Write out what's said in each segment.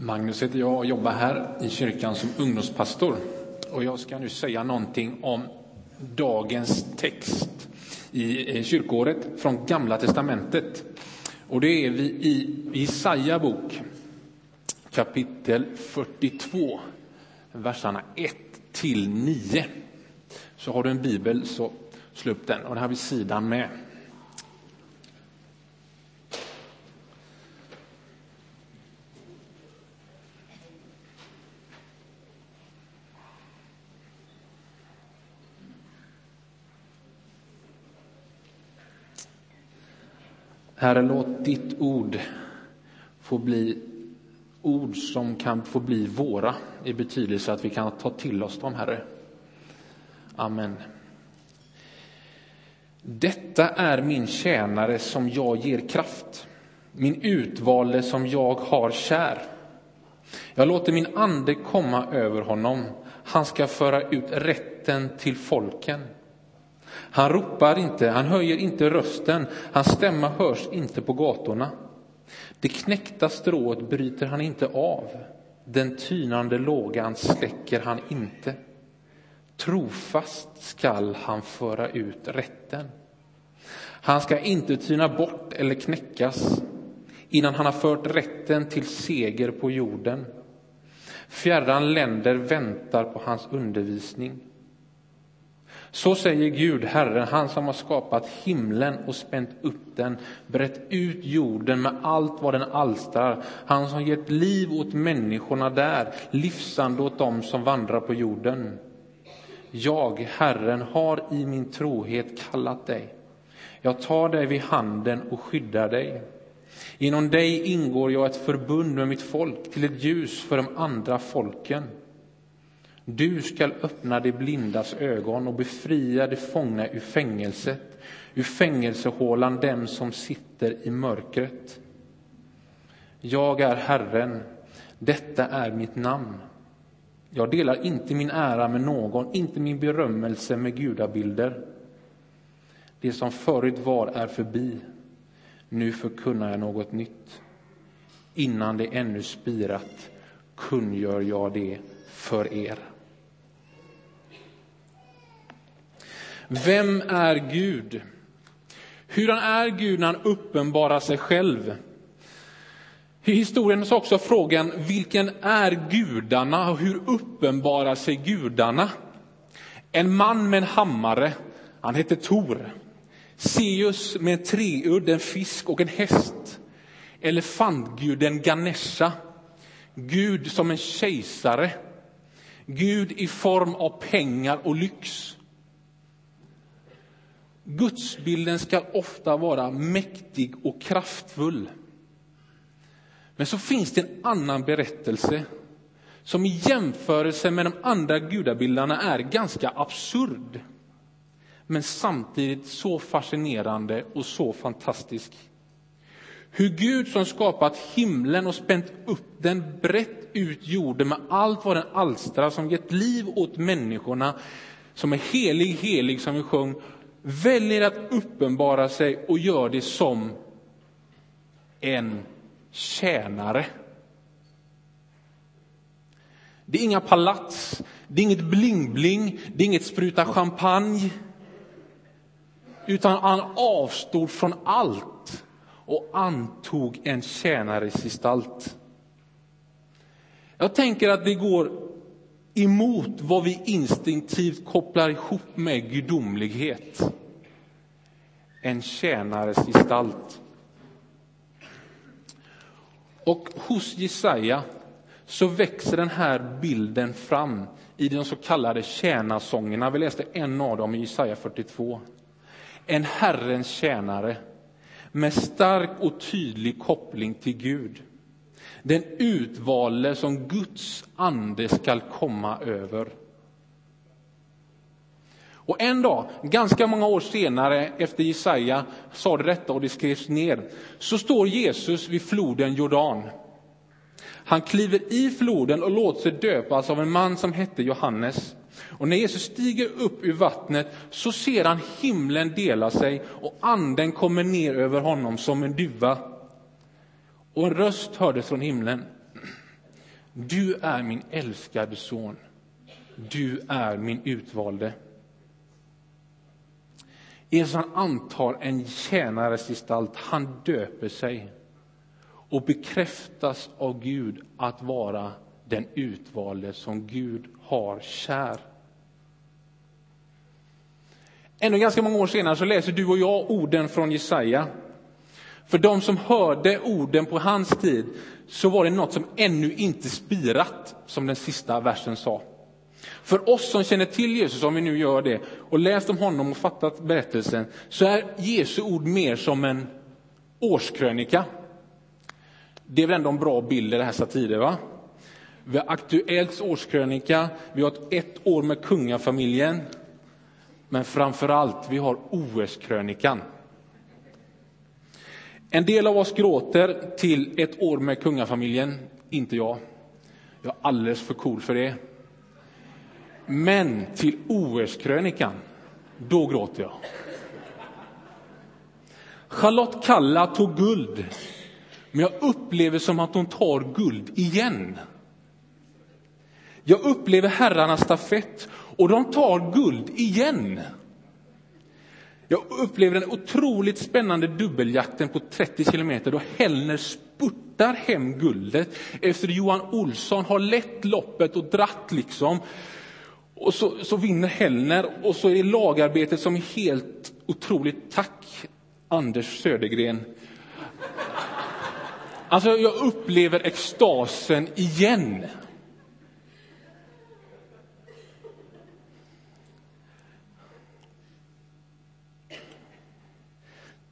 Magnus heter jag och jobbar här i kyrkan som ungdomspastor. Och jag ska nu säga någonting om dagens text i eh, kyrkåret från Gamla testamentet. Och det är vi i Jesaja bok, kapitel 42, verserna 1 till 9. Så har du en bibel så slå upp den och den här vid sidan med. Herre, låt ditt ord få bli ord som kan få bli våra i betydelse att vi kan ta till oss dem, Herre. Amen. Detta är min tjänare som jag ger kraft, min utvalde som jag har kär. Jag låter min ande komma över honom. Han ska föra ut rätten till folken. Han ropar inte, han höjer inte rösten, hans stämma hörs inte på gatorna. Det knäckta strået bryter han inte av, den tynande lågan släcker han inte. Trofast skall han föra ut rätten. Han ska inte tyna bort eller knäckas innan han har fört rätten till seger på jorden. Fjärran länder väntar på hans undervisning. Så säger Gud, Herren, han som har skapat himlen och spänt upp den, brett ut jorden med allt vad den alstrar, han som gett liv åt människorna där, livsande åt dem som vandrar på jorden. Jag, Herren, har i min trohet kallat dig. Jag tar dig vid handen och skyddar dig. Genom dig ingår jag ett förbund med mitt folk till ett ljus för de andra folken. Du skall öppna de blindas ögon och befria de fångna ur fängelset, ur fängelsehålan dem som sitter i mörkret. Jag är Herren, detta är mitt namn. Jag delar inte min ära med någon, inte min berömmelse med gudabilder. Det som förut var är förbi, nu förkunnar jag något nytt. Innan det ännu spirat kungör jag det för er. Vem är Gud? Hur han är Gud när han uppenbarar sig själv. I historien så också frågan, vilken är gudarna och hur uppenbarar sig gudarna? En man med en hammare, han hette Tor. Seus med en treudd, en fisk och en häst. Elefantguden Ganesha. Gud som en kejsare. Gud i form av pengar och lyx. Gudsbilden ska ofta vara mäktig och kraftfull. Men så finns det en annan berättelse som i jämförelse med de andra gudabilderna är ganska absurd. Men samtidigt så fascinerande och så fantastisk. Hur Gud som skapat himlen och spänt upp den brett ut jorden med allt vad den alstrar, som gett liv åt människorna, som är helig, helig som vi sjöng, väljer att uppenbara sig och gör det som en tjänare. Det är inga palats, det är inget bling-bling, det är inget spruta champagne. Utan han avstod från allt och antog en tjänares gestalt. Jag tänker att det går emot vad vi instinktivt kopplar ihop med gudomlighet. En tjänares gestalt. Och hos Jesaja så växer den här bilden fram i de så kallade tjänarsångerna. Vi läste en av dem i Jesaja 42. En Herrens tjänare med stark och tydlig koppling till Gud. Den utvalde som Guds ande skall komma över. Och en dag, ganska många år senare, efter Jesaja sa detta och det skrevs ner, så står Jesus vid floden Jordan. Han kliver i floden och låter sig döpas av en man som hette Johannes. Och när Jesus stiger upp ur vattnet så ser han himlen dela sig och anden kommer ner över honom som en duva. Och en röst hördes från himlen. Du är min älskade son. Du är min utvalde. Jesus antar en tjänares gestalt, han döper sig och bekräftas av Gud att vara den utvalde som Gud har kär. Ännu ganska många år senare så läser du och jag orden från Jesaja. För de som hörde orden på hans tid så var det något som ännu inte spirat, som den sista versen sa. För oss som känner till Jesus, om vi nu gör det, och läst om honom och fattat berättelsen, så är Jesu ord mer som en årskrönika. Det är väl ändå en bra bild i dessa tider, va? Vi har Aktuellts årskrönika, vi har ett år med kungafamiljen, men framför allt, vi har OS-krönikan. En del av oss gråter till ett år med kungafamiljen, inte jag. Jag är alldeles för cool för det. Men till OS-krönikan, då gråter jag. Charlotte Kalla tog guld, men jag upplever som att hon tar guld igen. Jag upplever herrarnas stafett och de tar guld igen. Jag upplever den otroligt spännande dubbeljakten på 30 kilometer då Hellner spurtar hem guldet efter Johan Olsson har lett loppet och dratt liksom. Och så, så vinner Hellner och så är det lagarbetet som är helt otroligt. Tack, Anders Södergren. Alltså, jag upplever extasen igen.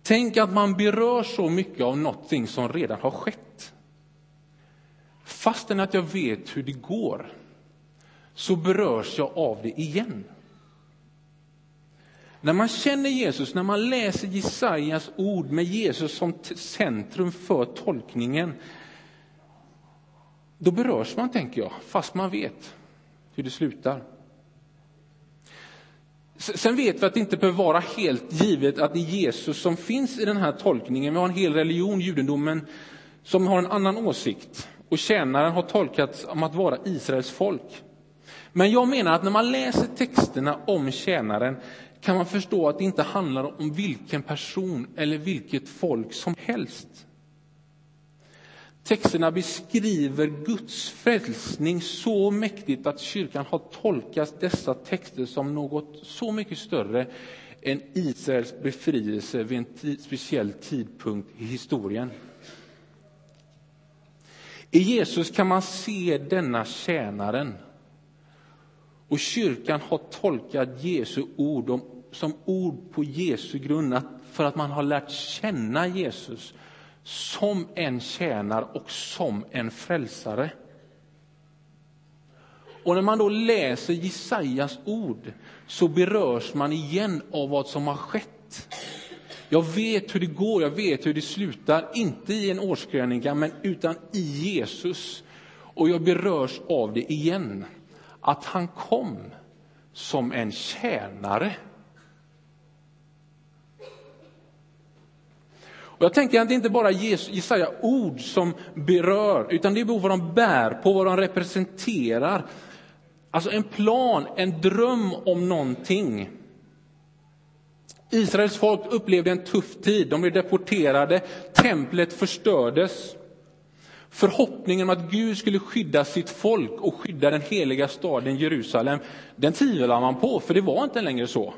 Tänk att man berör så mycket av någonting som redan har skett. Fastän att jag vet hur det går, så berörs jag av det igen. När man känner Jesus, när man läser Jesajas ord med Jesus som centrum för tolkningen, då berörs man, tänker jag, fast man vet hur det slutar. Sen vet vi att det inte behöver vara helt givet att det är Jesus som finns i den här tolkningen. Vi har en hel religion, judendomen, som har en annan åsikt. Och tjänaren har tolkats om att vara Israels folk. Men jag menar att när man läser texterna om tjänaren kan man förstå att det inte handlar om vilken person eller vilket folk som helst. Texterna beskriver Guds frälsning så mäktigt att kyrkan har tolkat dessa texter som något så mycket större än Israels befrielse vid en speciell tidpunkt i historien. I Jesus kan man se denna tjänaren. Och kyrkan har tolkat Jesu ord som ord på Jesu grund för att man har lärt känna Jesus som en tjänare och som en frälsare. Och när man då läser Jesajas ord så berörs man igen av vad som har skett. Jag vet hur det går, jag vet hur det slutar, inte i en årskrönika, men utan i Jesus. Och jag berörs av det igen, att han kom som en tjänare. Och jag tänker att det inte bara är Jesaja ord som berör, utan det är vad de bär på, vad de representerar. Alltså en plan, en dröm om någonting. Israels folk upplevde en tuff tid, de blev deporterade, templet förstördes. Förhoppningen om att Gud skulle skydda sitt folk och skydda den heliga staden Jerusalem, den tvivlade man på, för det var inte längre så.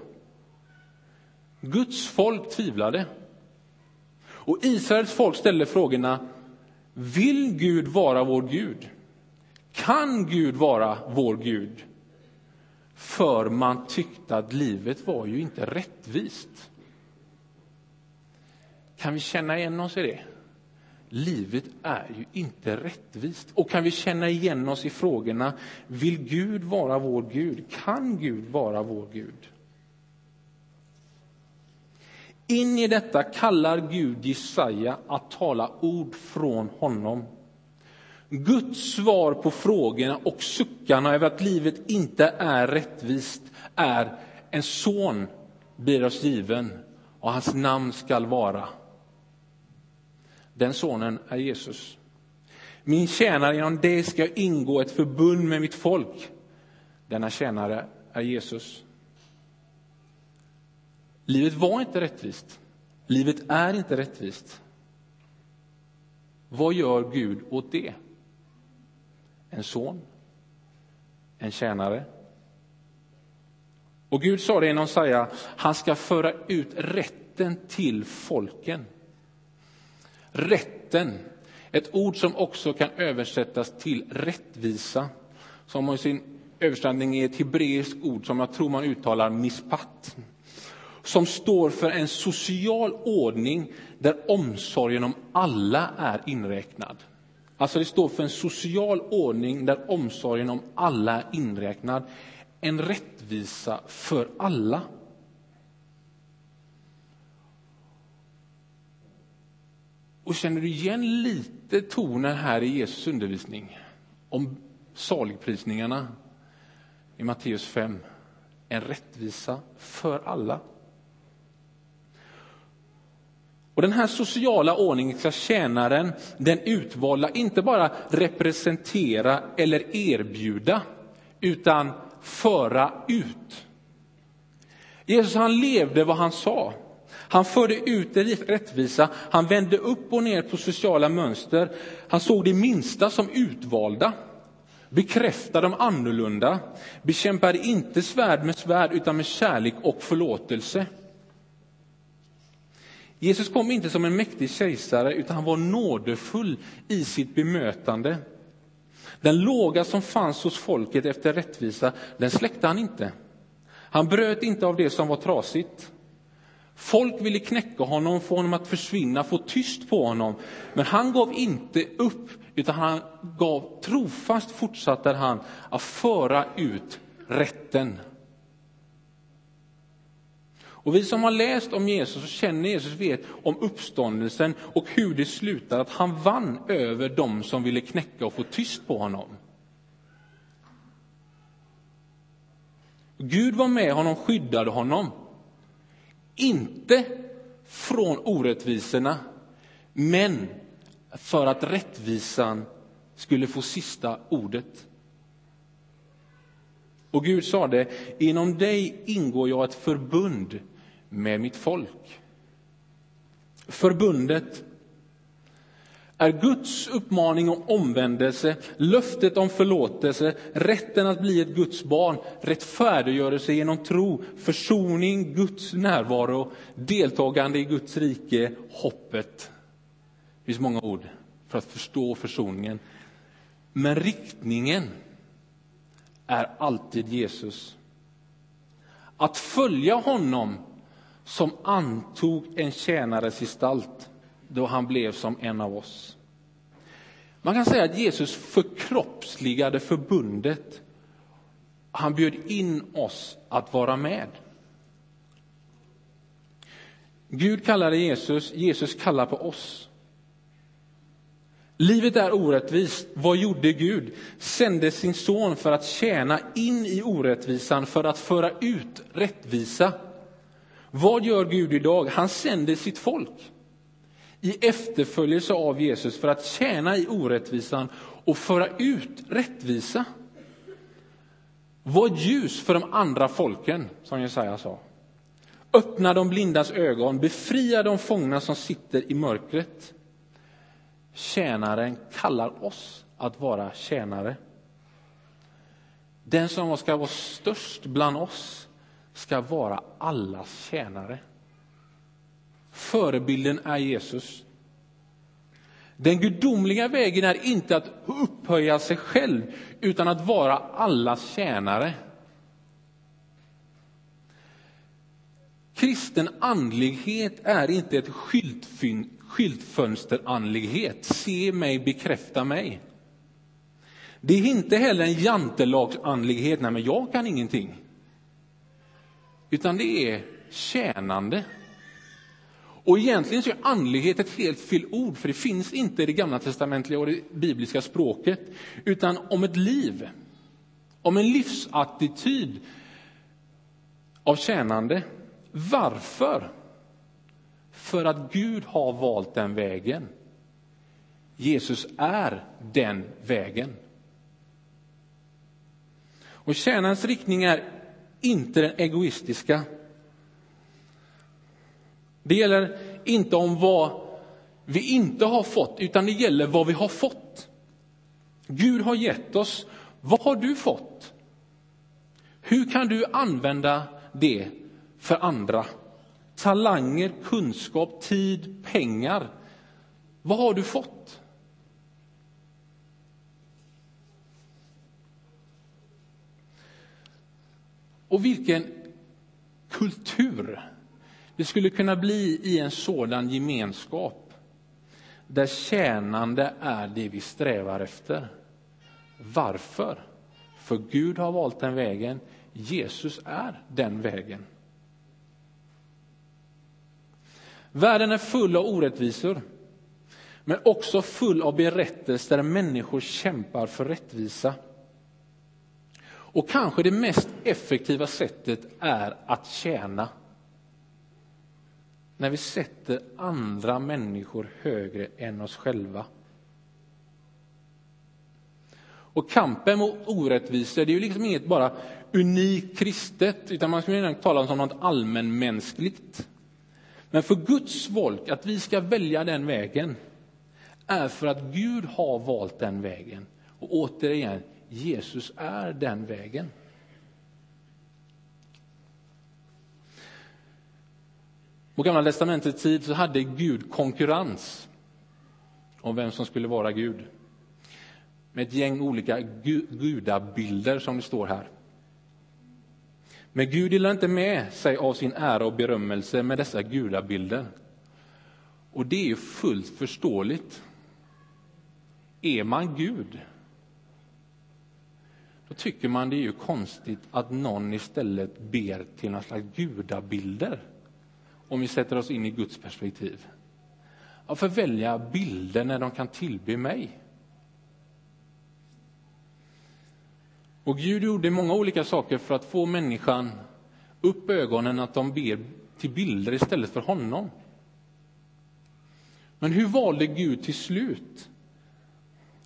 Guds folk tvivlade. Och Israels folk ställde frågorna, vill Gud vara vår Gud? Kan Gud vara vår Gud? För man tyckte att livet var ju inte rättvist. Kan vi känna igen oss i det? Livet är ju inte rättvist. Och kan vi känna igen oss i frågorna, vill Gud vara vår Gud? Kan Gud vara vår Gud? In i detta kallar Gud Jesaja att tala ord från honom. Guds svar på frågorna och suckarna över att livet inte är rättvist är en son blir oss given och hans namn skall vara. Den sonen är Jesus. Min tjänare, genom det ska jag ingå ett förbund med mitt folk. Denna tjänare är Jesus. Livet var inte rättvist. Livet är inte rättvist. Vad gör Gud åt det? En son? En tjänare? Och Gud sa det genom att säga, han ska föra ut rätten till folken. Rätten, ett ord som också kan översättas till rättvisa, som har sin översättning är ett hebreiskt ord som jag tror man uttalar mispat, som står för en social ordning där omsorgen om alla är inräknad. Alltså det står för en social ordning där omsorgen om alla är inräknad. En rättvisa för alla. Och känner du igen lite tonen här i Jesus undervisning om saligprisningarna i Matteus 5? En rättvisa för alla. Och Den här sociala ordningen ska tjänaren, den utvalda, inte bara representera eller erbjuda, utan föra ut. Jesus han levde vad han sa. Han förde ut det rättvisa, han vände upp och ner på sociala mönster. Han såg det minsta som utvalda, bekräftade de annorlunda, bekämpade inte svärd med svärd utan med kärlek och förlåtelse. Jesus kom inte som en mäktig kejsare, utan han var nådefull i sitt bemötande. Den låga som fanns hos folket efter rättvisa, den släckte han inte. Han bröt inte av det som var trasigt. Folk ville knäcka honom, få honom att försvinna, få tyst på honom. Men han gav inte upp, utan han gav trofast fortsatte han att föra ut rätten. Och vi som har läst om Jesus och känner Jesus vet om uppståndelsen och hur det slutar, att han vann över dem som ville knäcka och få tyst på honom. Gud var med honom, skyddade honom. Inte från orättvisorna, men för att rättvisan skulle få sista ordet. Och Gud sa det, inom dig ingår jag ett förbund med mitt folk. Förbundet är Guds uppmaning om omvändelse, löftet om förlåtelse, rätten att bli ett Guds barn, rättfärdiggörelse genom tro, försoning, Guds närvaro, deltagande i Guds rike, hoppet. Det finns många ord för att förstå försoningen. Men riktningen är alltid Jesus. Att följa honom som antog en tjänares gestalt då han blev som en av oss. Man kan säga att Jesus förkroppsligade förbundet. Han bjöd in oss att vara med. Gud kallade Jesus, Jesus kallar på oss. Livet är orättvist. Vad gjorde Gud? Sände sin son för att tjäna in i orättvisan, för att föra ut rättvisa. Vad gör Gud idag? Han sänder sitt folk i efterföljelse av Jesus för att tjäna i orättvisan och föra ut rättvisa. Var ljus för de andra folken, som Jesaja sa. Öppna de blindas ögon, befria de fångna som sitter i mörkret. Tjänaren kallar oss att vara tjänare. Den som ska vara störst bland oss ska vara allas tjänare. Förebilden är Jesus. Den gudomliga vägen är inte att upphöja sig själv, utan att vara allas tjänare. Kristen andlighet är inte ett skyltfönsterandlighet. Se mig, bekräfta mig. Det är inte heller en jantelagsandlighet, nej men jag kan ingenting. Utan det är tjänande. Och egentligen så är andlighet ett helt fel ord, för det finns inte i det gamla testamentliga och det bibliska språket, utan om ett liv, om en livsattityd av tjänande. Varför? För att Gud har valt den vägen. Jesus är den vägen. Och tjänarens riktning är inte den egoistiska. Det gäller inte om vad vi inte har fått, utan det gäller vad vi har fått. Gud har gett oss. Vad har du fått? Hur kan du använda det för andra? Talanger, kunskap, tid, pengar. Vad har du fått? Och vilken kultur det skulle kunna bli i en sådan gemenskap där tjänande är det vi strävar efter. Varför? För Gud har valt den vägen. Jesus är den vägen. Världen är full av orättvisor, men också full av berättelser där människor kämpar för rättvisa. Och kanske det mest effektiva sättet är att tjäna. När vi sätter andra människor högre än oss själva. Och kampen mot orättvisor, det är ju liksom inget bara unikt kristet, utan man skulle tala om något allmänmänskligt. Men för Guds folk, att vi ska välja den vägen, är för att Gud har valt den vägen. Och återigen, Jesus är den vägen. På Gamla testamentets tid så hade Gud konkurrens om vem som skulle vara Gud. Med ett gäng olika gudabilder som det står här. Men Gud delar inte med sig av sin ära och berömmelse med dessa gudabilder. Och det är fullt förståeligt. Är man Gud, tycker man det är ju konstigt att någon istället ber till några slags gudabilder. Om vi sätter oss in i Guds perspektiv. Varför välja bilder när de kan tillbe mig? Och Gud gjorde många olika saker för att få människan upp ögonen att de ber till bilder istället för honom. Men hur valde Gud till slut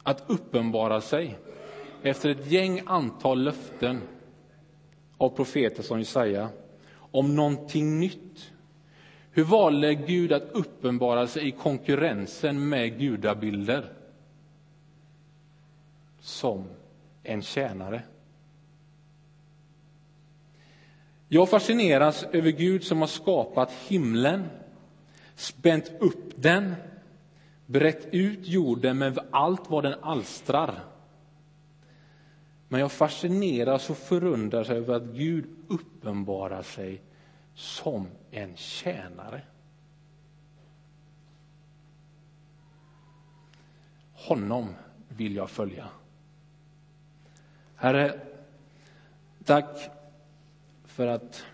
att uppenbara sig efter ett gäng antal löften av profeter som Jesaja om någonting nytt? Hur valde Gud att uppenbara sig i konkurrensen med gudabilder? Som en tjänare. Jag fascineras över Gud som har skapat himlen, spänt upp den, brett ut jorden med allt vad den alstrar. Men jag fascineras och förundras över att Gud uppenbarar sig som en tjänare. Honom vill jag följa. Herre, tack för att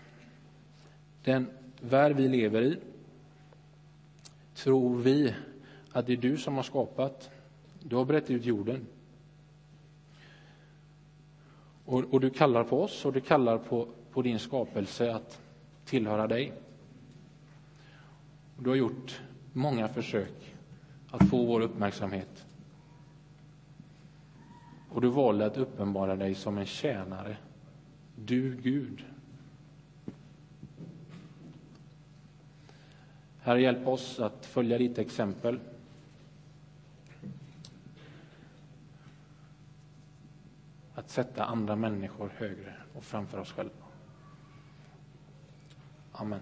den värld vi lever i tror vi att det är du som har skapat. Du har brett ut jorden. Och, och, du kallar på oss och du kallar på, på din skapelse att tillhöra dig. Och du har gjort många försök att få vår uppmärksamhet. Och du valde att uppenbara dig som en tjänare, du Gud. Herre, hjälp oss att följa ditt exempel. Sätta andra människor högre och framför oss själva. Amen.